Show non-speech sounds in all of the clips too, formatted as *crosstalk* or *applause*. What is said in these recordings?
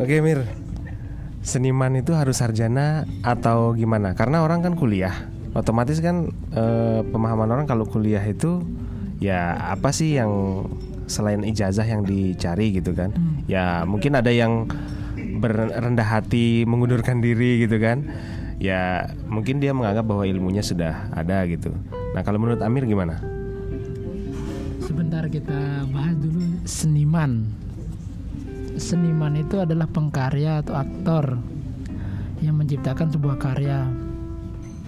Oke Mir, seniman itu harus sarjana atau gimana? Karena orang kan kuliah, otomatis kan eh, pemahaman orang kalau kuliah itu ya apa sih yang selain ijazah yang dicari gitu kan? Ya mungkin ada yang berendah hati mengundurkan diri gitu kan? Ya mungkin dia menganggap bahwa ilmunya sudah ada gitu. Nah kalau menurut Amir gimana? Sebentar kita bahas dulu seniman. Seniman itu adalah pengkarya atau aktor yang menciptakan sebuah karya.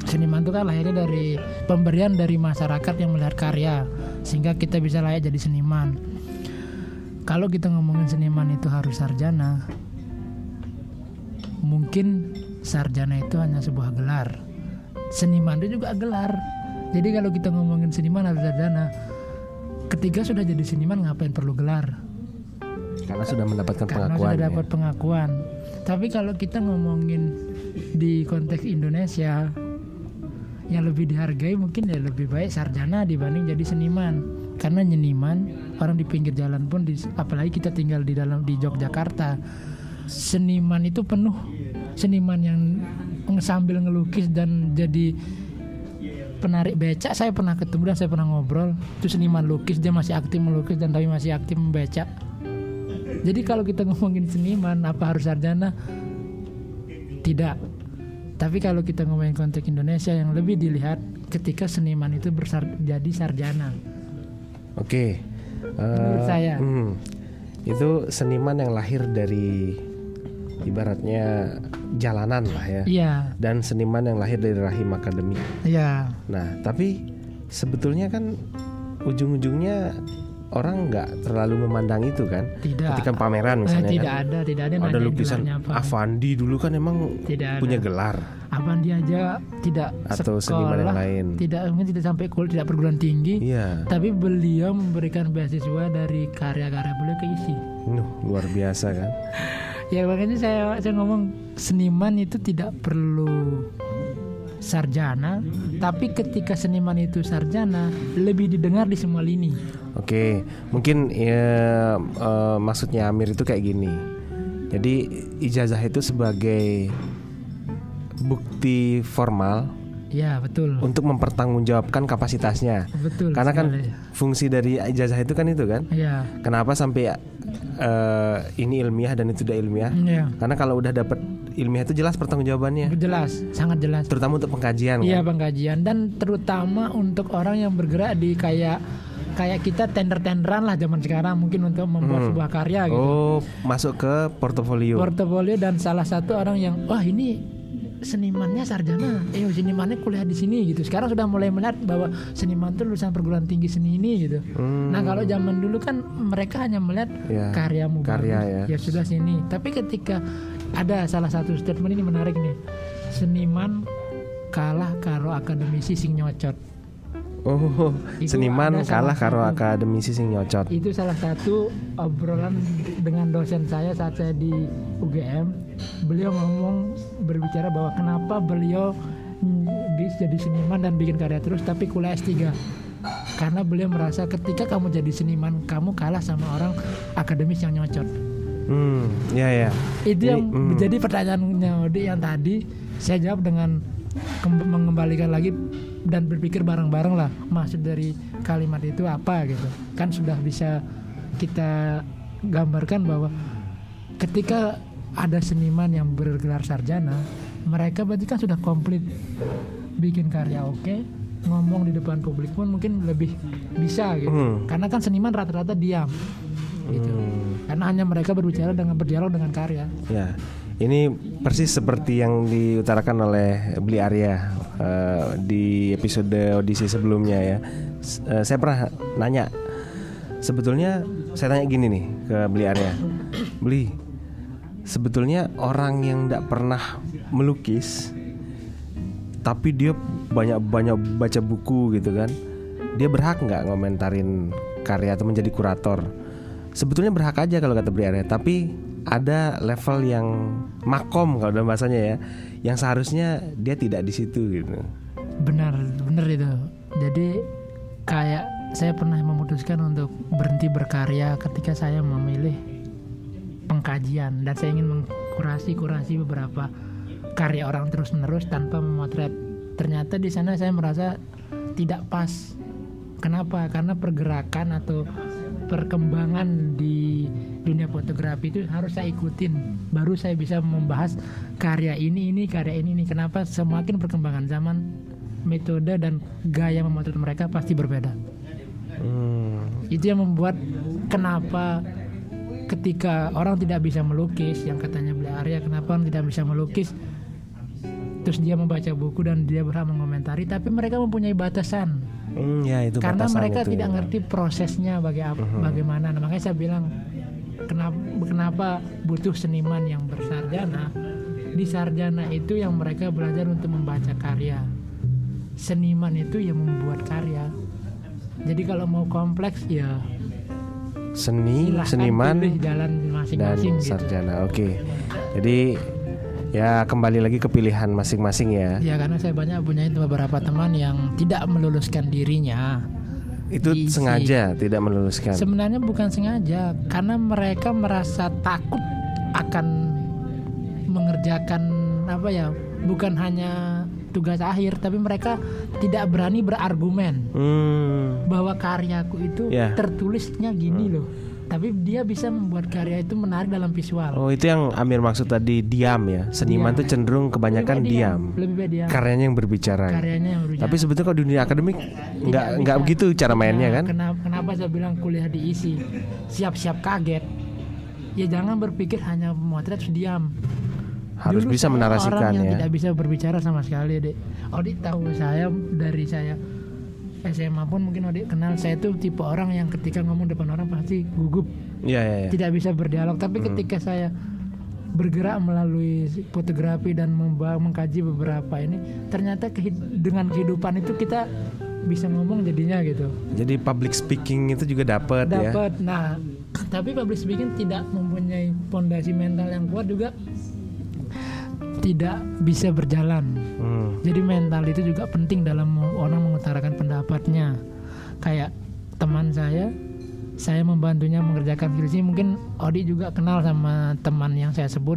Seniman itu kan lahirnya dari pemberian dari masyarakat yang melihat karya sehingga kita bisa layak jadi seniman. Kalau kita ngomongin seniman itu harus sarjana, mungkin sarjana itu hanya sebuah gelar. Seniman itu juga gelar. Jadi kalau kita ngomongin seniman harus sarjana, ketika sudah jadi seniman ngapain perlu gelar? Karena sudah mendapatkan Karena pengakuan. sudah ya. dapat pengakuan. Tapi kalau kita ngomongin di konteks Indonesia yang lebih dihargai mungkin ya lebih baik sarjana dibanding jadi seniman. Karena seniman orang di pinggir jalan pun di- apalagi kita tinggal di dalam di Yogyakarta. Seniman itu penuh seniman yang sambil ngelukis dan jadi penarik becak saya pernah ketemu dan saya pernah ngobrol itu seniman lukis dia masih aktif melukis dan tapi masih aktif membecak jadi kalau kita ngomongin seniman apa harus sarjana? Tidak. Tapi kalau kita ngomongin konteks Indonesia yang lebih dilihat ketika seniman itu bersar jadi sarjana. Oke. Menurut Eh, saya. hmm. itu seniman yang lahir dari ibaratnya jalanan lah ya. Iya, Dan seniman yang lahir dari rahim akademik. iya. Nah, tapi sebetulnya kan ujung-ujungnya orang nggak terlalu memandang itu kan. Tidak. Ketika pameran Eh, misalnya tidak kan. ada, tidak ada. Ada lukisan. Avandi dulu kan emang Tidak ada. punya gelar Apaan dia aja tidak atau sekolah, seniman yang lain. tidak mungkin tidak sampai kuliah, tidak perguruan tinggi. Iya. Tapi beliau memberikan beasiswa dari karya-karya beliau ke isi. Nuh, luar biasa kan. *laughs* Ya makanya saya saya ngomong seniman itu tidak perlu sarjana, tapi ketika seniman itu sarjana lebih didengar di semua lini. Oke, mungkin ya, eh, maksudnya Amir itu kayak gini. Jadi ijazah itu sebagai bukti formal Ya betul, untuk mempertanggungjawabkan kapasitasnya. betul. Karena kan sekali. fungsi dari ijazah itu kan itu kan. ya, Kenapa sampai eh, ini ilmiah dan itu tidak ilmiah? ya, Karena kalau udah dapat ilmiah itu jelas pertanggungjawabannya, jelas, sangat jelas. terutama untuk pengkajian. Iya kan? pengkajian dan terutama untuk orang yang bergerak di kayak kayak kita tender-tenderan lah zaman sekarang mungkin untuk membuat sebuah karya gitu. Oh, masuk ke portofolio. portofolio dan salah satu orang yang wah ini senimannya sarjana, eh senimannya kuliah di sini gitu. Sekarang sudah mulai melihat bahwa seniman itu lulusan perguruan tinggi seni ini gitu. Hmm. Nah kalau zaman dulu kan mereka hanya melihat Ya, karyamu karya bagus, ya. sudah sini. Tapi ketika ada salah satu statement ini menarik nih, seniman kalah karo akademisi sing nyocot. Oh, Itu seniman kalah karo satu. akademisi sing nyocot. Itu salah satu obrolan dengan dosen saya saat saya di UGM. Beliau ngomong berbicara bahwa kenapa beliau bisa jadi seniman dan bikin karya terus tapi kuliah S3. Karena beliau merasa ketika kamu jadi seniman, kamu kalah sama orang akademis yang nyocot. Hmm, ya ya. Itu yang hmm. menjadi pertanyaannya Odi yang tadi saya jawab dengan mengembalikan lagi dan berpikir bareng-bareng lah maksud dari kalimat itu apa gitu kan sudah bisa kita gambarkan bahwa ketika ada seniman yang bergelar sarjana mereka berarti kan sudah komplit bikin karya oke ngomong di depan publik pun mungkin lebih bisa gitu Hmm. karena kan seniman rata-rata diam gitu Hmm, karena hanya mereka berbicara dengan berdialog dengan karya ya. Ini persis seperti yang diutarakan oleh Beli Arya eh, di episode audisi sebelumnya ya. S- eh, saya pernah nanya, sebetulnya saya tanya gini nih ke Beli Arya, Beli, sebetulnya orang yang tidak pernah melukis, tapi dia banyak-banyak baca buku gitu kan, dia berhak nggak ngomentarin karya atau menjadi kurator? Sebetulnya berhak aja kalau kata Beli Arya, tapi ada level yang makom kalau dalam bahasanya ya, yang seharusnya dia tidak di situ gitu. benar benar itu. Jadi kayak saya pernah memutuskan untuk berhenti berkarya ketika saya memilih pengkajian. Dan saya ingin mengkurasi kurasi beberapa karya orang terus menerus tanpa memotret. Ternyata di sana saya merasa tidak pas. Kenapa? Karena pergerakan atau perkembangan di dunia fotografi itu harus saya ikutin. Baru saya bisa membahas karya ini ini karya ini ini. Kenapa? Semakin perkembangan zaman metode dan gaya memotret mereka pasti berbeda. Hmm. itu yang membuat kenapa ketika orang tidak bisa melukis yang katanya beli Arya kenapa orang tidak bisa melukis? Terus dia membaca buku dan dia berhak mengomentari tapi mereka mempunyai batasan Hmm, ya itu karena mereka itu tidak ya. ngerti prosesnya baga- bagaimana Nah, makanya saya bilang kenapa kenapa butuh seniman yang bersarjana di sarjana itu yang mereka belajar untuk membaca karya seniman itu yang membuat karya jadi kalau mau kompleks ya Seni, silahkan seniman jalan dan masing-masing gitu. sarjana. Oke. Jadi ya kembali lagi ke pilihan masing-masing ya. Ya karena saya banyak punya beberapa teman yang tidak meluluskan dirinya. Itu Diisi. sengaja tidak meluluskan. Sebenarnya bukan sengaja, karena mereka merasa takut akan mengerjakan apa ya, bukan hanya tugas akhir, tapi mereka tidak berani berargumen Hmm. bahwa karyaku itu Ya. tertulisnya gini loh. Tapi dia bisa membuat karya itu menarik dalam visual. Oh itu yang Amir maksud tadi diam ya. Seniman Diam. tuh cenderung kebanyakan Lebih baik diam. Lebih baik diam. Karyanya yang berbicara. Karyanya yang berbicara. Tapi sebetulnya kalau di dunia akademik nggak nggak bisa. begitu cara mainnya kan? Kenapa, kenapa saya bilang kuliah diisi? Siap-siap kaget. Ya jangan berpikir hanya memotret terus diam. Harus Dulu bisa menarasikan orang yang ya. tidak bisa berbicara sama sekali, Dek. Odi tahu saya dari saya SMA pun mungkin Odi kenal saya tuh tipe orang yang ketika ngomong depan orang pasti gugup, Iya iya. iya. tidak bisa berdialog. Tapi Hmm. ketika saya bergerak melalui fotografi dan mengkaji beberapa ini, ternyata kehid- dengan kehidupan itu kita bisa ngomong jadinya gitu. Jadi public speaking itu juga dapat ya. dapat nah tapi public speaking tidak mempunyai fondasi mental yang kuat juga tidak bisa berjalan. Hmm. jadi mental itu juga penting dalam orang mengutarakan pendapatnya. Kayak teman saya saya membantunya mengerjakan skripsi. Mungkin Odi juga kenal sama teman yang saya sebut.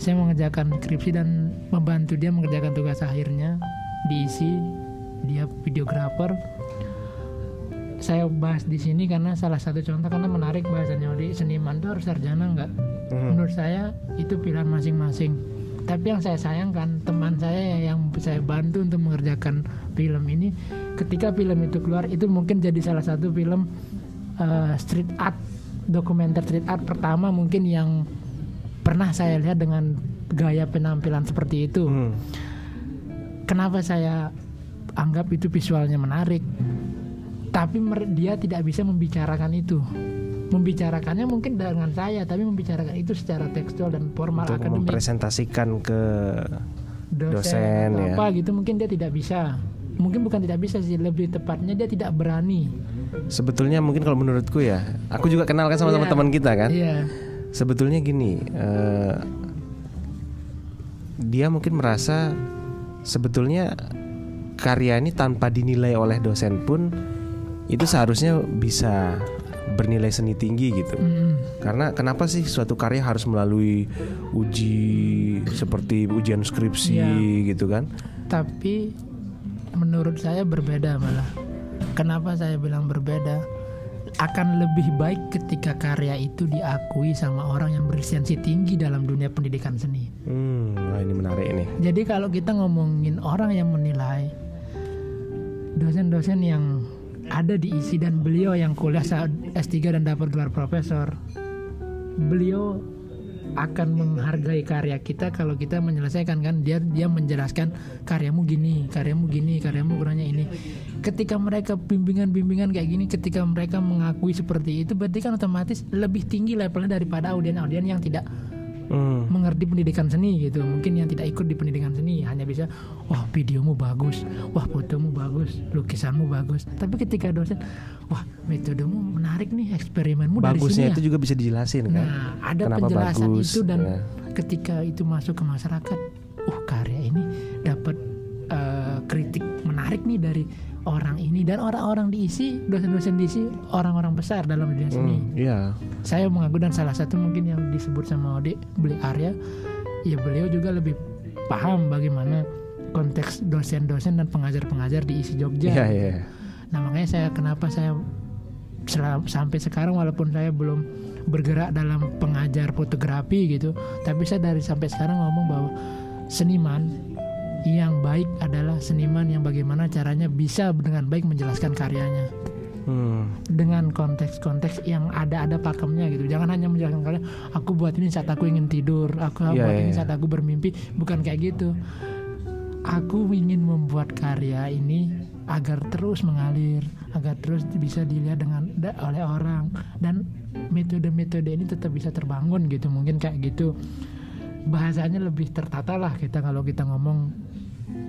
Saya mengerjakan skripsi dan membantu dia mengerjakan tugas akhirnya. Diisi dia videografer. Saya bahas di sini karena salah satu contoh karena menarik bahasanya Odi. Seniman itu harus sarjana nggak? Hmm. menurut saya itu pilihan masing-masing tapi yang saya sayangkan teman saya yang saya bantu untuk mengerjakan film ini ketika film itu keluar itu mungkin jadi salah satu film eh, street art dokumenter street art pertama mungkin yang pernah saya lihat dengan gaya penampilan seperti itu. Hmm. kenapa saya anggap itu visualnya menarik? Tapi dia tidak bisa membicarakan itu membicarakannya mungkin dengan saya tapi membicarakan itu secara tekstual dan formal Untuk akademik mempresentasikan ke dosen, dosen, atau ya. apa gitu mungkin dia tidak bisa mungkin bukan tidak bisa sih lebih tepatnya dia tidak berani sebetulnya mungkin kalau menurutku ya, aku juga kenal kan sama Iya. teman-teman kita kan. iya Sebetulnya gini, eh, dia mungkin merasa sebetulnya karya ini tanpa dinilai oleh dosen pun itu seharusnya bisa bernilai seni tinggi gitu. Mm, Karena kenapa sih suatu karya harus melalui uji seperti ujian skripsi Iya. gitu kan? tapi menurut saya berbeda malah kenapa saya bilang berbeda akan lebih baik ketika karya itu diakui sama orang yang berlisensi tinggi dalam dunia pendidikan seni Hmm, wah ini menarik nih. jadi kalau kita ngomongin orang yang menilai dosen-dosen yang ada di isi dan beliau yang kuliah saat S3 dan dapat gelar profesor. Beliau akan menghargai karya kita kalau kita menyelesaikan kan? Dia dia menjelaskan karyamu gini karyamu gini karyamu kurangnya ini. Ketika mereka bimbingan-bimbingan kayak gini ketika mereka mengakui seperti itu berarti kan otomatis lebih tinggi levelnya daripada audien-audien yang tidak Hmm. mengerti pendidikan seni gitu mungkin yang tidak ikut di pendidikan seni hanya bisa wah videomu bagus wah fotomu bagus lukisanmu bagus tapi ketika dosen wah metodemu menarik nih eksperimenmu dari Bagusnya sini itu ya juga bisa dijelasin kan? nah ada Kenapa penjelasan bagus, itu dan ya. ketika itu masuk ke masyarakat menarik nih dari orang ini dan orang-orang diisi dosen-dosen diisi orang-orang besar dalam dunia seni. Hmm, Iya. Saya mengaku dan salah satu mungkin yang disebut sama Ode beli Arya, ya beliau juga lebih paham bagaimana konteks dosen-dosen dan pengajar-pengajar di isi Jogja. Iya, iya. Nah makanya saya kenapa saya sel- sampai sekarang walaupun saya belum bergerak dalam pengajar fotografi gitu, tapi saya dari sampai sekarang ngomong bahwa seniman yang baik adalah seniman yang bagaimana caranya bisa dengan baik menjelaskan karyanya Hmm. dengan konteks-konteks yang ada ada pakemnya gitu. Jangan hanya menjelaskan karya. Aku buat ini saat aku ingin tidur. Aku Iya, buat iya, ini iya. saat aku bermimpi. Bukan kayak gitu. Aku ingin membuat karya ini agar terus mengalir, agar terus bisa dilihat dengan da- oleh orang dan metode-metode ini tetap bisa terbangun gitu. Mungkin kayak gitu. Bahasanya lebih tertata lah kita kalau kita ngomong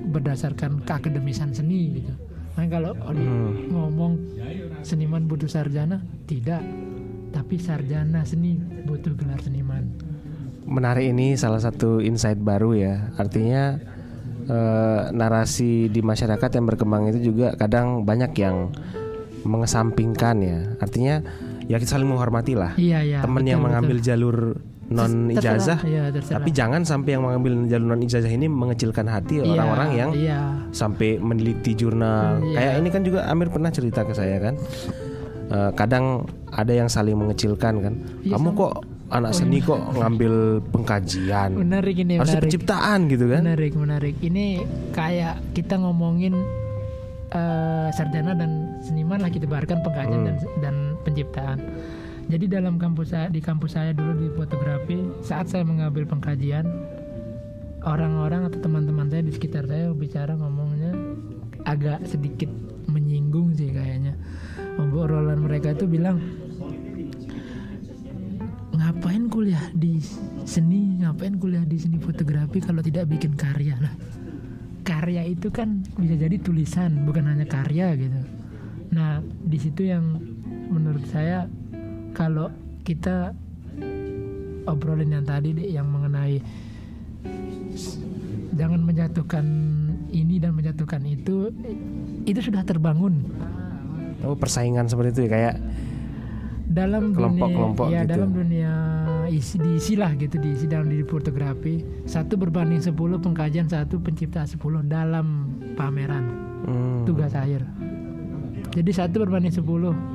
berdasarkan keakademisan seni gitu. Nah kalau Odi Hmm. ngomong seniman butuh sarjana, tidak. Tapi sarjana seni butuh gelar seniman. Menarik ini salah satu insight baru ya. Artinya eh, narasi di masyarakat yang berkembang itu juga kadang banyak yang mengesampingkan ya. Artinya ya kita saling menghormati lah. Iya ya. Teman yang mengambil jalur non ijazah, terserah. tapi jangan sampai yang mengambil jalur non ijazah ini mengecilkan hati Iya, orang-orang yang Iya. sampai meneliti jurnal. Iya. Kayak ini kan juga Amir pernah cerita ke saya kan. Eh, kadang ada yang saling mengecilkan kan. Iya, Kamu sama- kok anak seni kok ngambil pengkajian? Menarik ini Harusnya menarik. penciptaan gitu kan? Menarik menarik. Ini kayak kita ngomongin eh, sarjana dan seniman lah kita pengkajian dan, Hmm. dan penciptaan. Jadi dalam kampus saya di kampus saya dulu di fotografi saat saya mengambil pengkajian orang-orang atau teman-teman saya di sekitar saya bicara ngomongnya agak sedikit menyinggung sih kayaknya. Obrolan mereka itu bilang ngapain kuliah di seni, ngapain kuliah di seni fotografi kalau tidak bikin karya lah. Karya itu kan bisa jadi tulisan, bukan hanya karya gitu. Nah, di situ yang menurut saya kalau kita obrolin yang tadi deh, yang mengenai jangan menjatuhkan ini dan menjatuhkan itu, itu sudah terbangun. Oh persaingan seperti itu ya kayak dalam Kelompok-kelompok dunia ya gitu. dalam dunia isi diisi lah gitu diisi dalam diri fotografi. Satu berbanding 10 pengkajian satu pencipta 10 dalam pameran. Hmm, tugas akhir jadi satu berbanding 10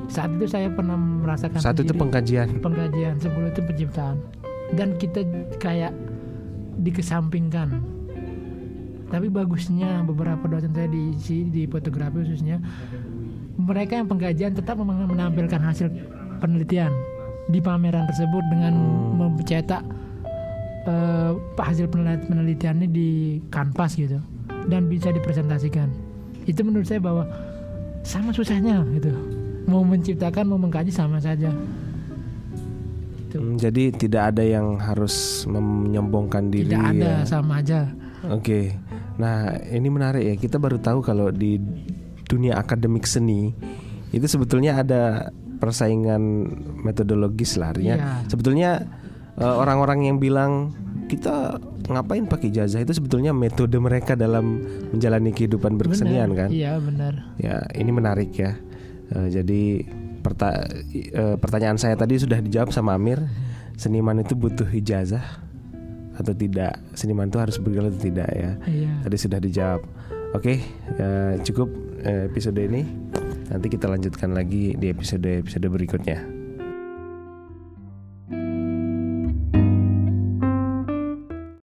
saat itu saya pernah merasakan satu itu pengkajian. pengkajian 10 itu penciptaan. Dan kita kayak dikesampingkan. Tapi bagusnya beberapa dosen saya di si- di fotografi khususnya mereka yang pengkajian tetap memang menampilkan hasil penelitian di pameran tersebut dengan mencetak eh, hasil penelitiannya di kanvas gitu. Dan bisa dipresentasikan. Itu menurut saya bahwa sama susahnya gitu mau menciptakan mau mengkaji sama saja Gitu. Hmm, jadi tidak ada yang harus menyombongkan diri. tidak ada ya. sama aja Oke. Nah, ini menarik ya. Kita baru tahu kalau di dunia akademik seni itu sebetulnya ada persaingan metodologis lah artinya. Iya. Sebetulnya eh, orang-orang yang bilang kita ngapain pakai ijazah itu sebetulnya metode mereka dalam menjalani kehidupan berkesenian Benar. kan. iya benar Ya, ini menarik ya. Eh, jadi perta- eh, pertanyaan saya tadi sudah dijawab sama Amir. Seniman itu butuh ijazah atau tidak? Seniman itu harus bergelar atau tidak ya? iya Tadi sudah dijawab. Oke, eh, cukup eh, episode ini. Nanti kita lanjutkan lagi di episode episode berikutnya.